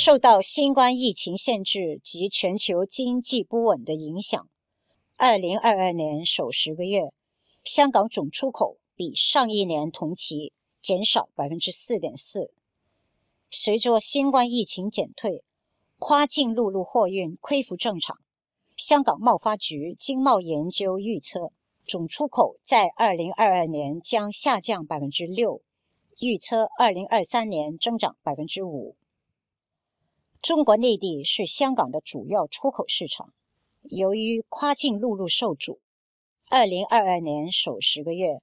受到新冠疫情限制及全球经济不稳的影响，二零二二年首十个月，香港总出口比上一年同期减少百分之四点四。随着新冠疫情减退，跨境陆路货运恢复正常。香港贸发局经贸研究预测，总出口在二零二二年将下降百分之六，预测二零二三年增长百分之五。中国内地是香港的主要出口市场，由于跨境陆路受阻，二零二二年首十个月，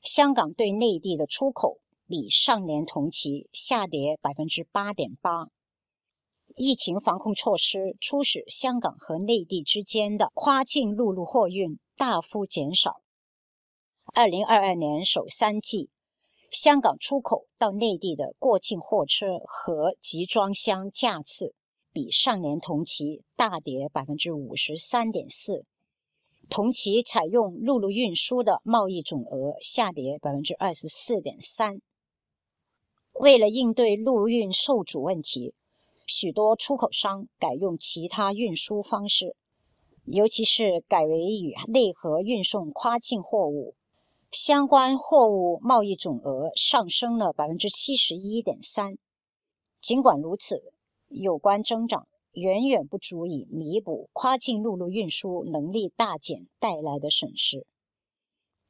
香港对内地的出口比上年同期下跌百分之八点八。疫情防控措施促使香港和内地之间的跨境陆路货运大幅减少。二零二二年首三季，香港出口到内地的过境货车和集装箱架次比上年同期大跌百分之五十三点四，同期采用陆路运输的贸易总额下跌百分之二十四点三。为了应对陆运受阻问题。许多出口商改用其他运输方式，尤其是改为与内河运送跨境货物，相关货物贸易总额上升了百分之七十一点三。尽管如此，有关增长远远不足以弥补跨境陆路运输能力大减带来的损失。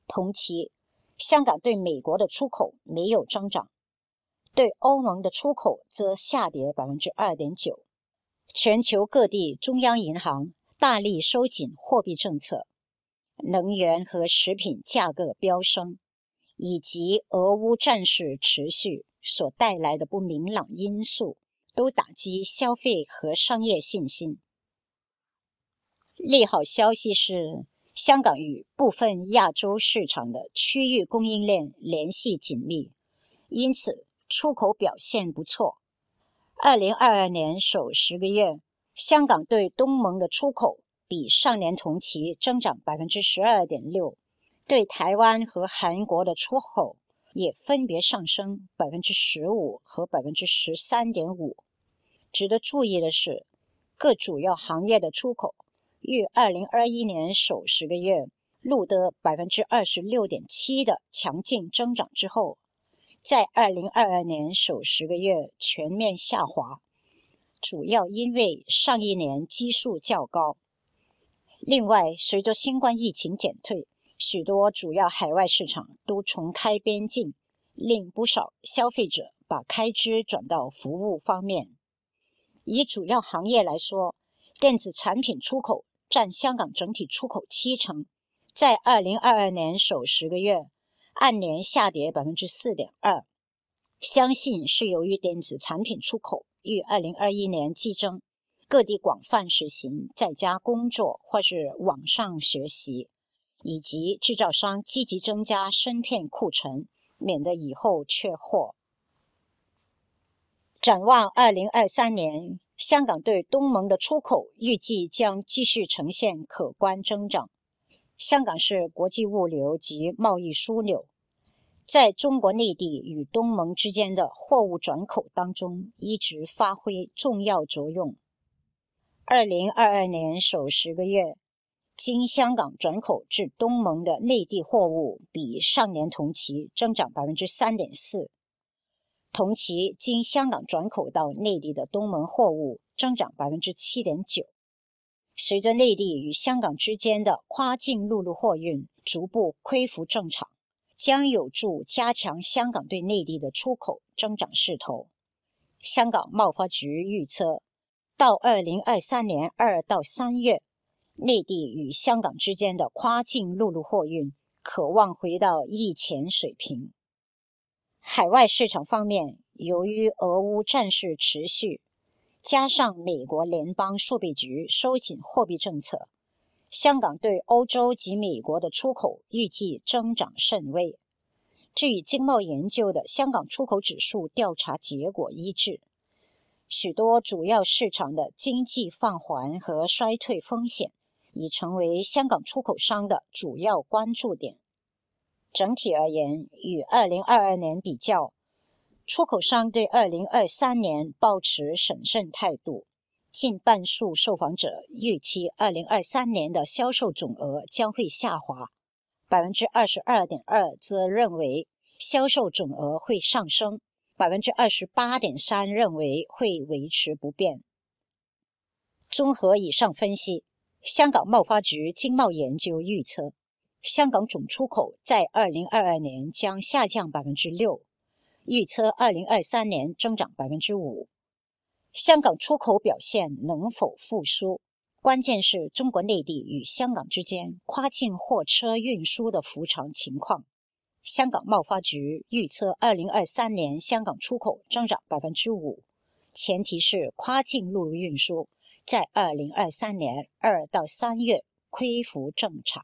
同期，香港对美国的出口没有增长。对欧盟的出口则下跌百分之二点九。全球各地中央银行大力收紧货币政策，能源和食品价格飙升，以及俄乌战事持续所带来的不明朗因素，都打击消费和商业信心。利好消息是，香港与部分亚洲市场的区域供应链联系紧密，因此。出口表现不错。二零二二年首十个月，香港对东盟的出口比上年同期增长百分之十二点六，对台湾和韩国的出口也分别上升百分之十五和百分之十三点五。值得注意的是，各主要行业的出口于二零二一年首十个月录得百分之二十六点七的强劲增长之后。在二零二二年首十个月全面下滑，主要因为上一年基数较高。另外，随着新冠疫情减退，许多主要海外市场都重开边境，令不少消费者把开支转到服务方面。以主要行业来说，电子产品出口占香港整体出口七成，在二零二二年首十个月。按年下跌百分之四点二，相信是由于电子产品出口于二零二一年激增，各地广泛实行在家工作或是网上学习，以及制造商积极增加芯片库存，免得以后缺货。展望二零二三年，香港对东盟的出口预计将继续呈现可观增长。香港是国际物流及贸易枢纽，在中国内地与东盟之间的货物转口当中一直发挥重要作用。二零二二年首十个月，经香港转口至东盟的内地货物比上年同期增长百分之三点四，同期经香港转口到内地的东盟货物增长百分之七点九。随着内地与香港之间的跨境陆路货运逐步恢复正常，将有助加强香港对内地的出口增长势头。香港贸发局预测，到二零二三年二到三月，内地与香港之间的跨境陆路货运可望回到疫前水平。海外市场方面，由于俄乌战事持续。加上美国联邦储备局收紧货币政策，香港对欧洲及美国的出口预计增长甚微。这与经贸研究的香港出口指数调查结果一致。许多主要市场的经济放缓和衰退风险已成为香港出口商的主要关注点。整体而言，与2022年比较，出口商对二零二三年保持审慎态度，近半数受访者预期二零二三年的销售总额将会下滑，百分之二十二点二则认为销售总额会上升，百分之二十八点三认为会维持不变。综合以上分析，香港贸发局经贸研究预测，香港总出口在二零二二年将下降百分之六，预测二零二三年增长百分之五。香港出口表现能否复苏，关键是中国内地与香港之间跨境货车运输的复常情况。香港贸发局预测二零二三年香港出口增长百分之五，前提是跨境陆路运输。在二零二三年二到三月恢复正常。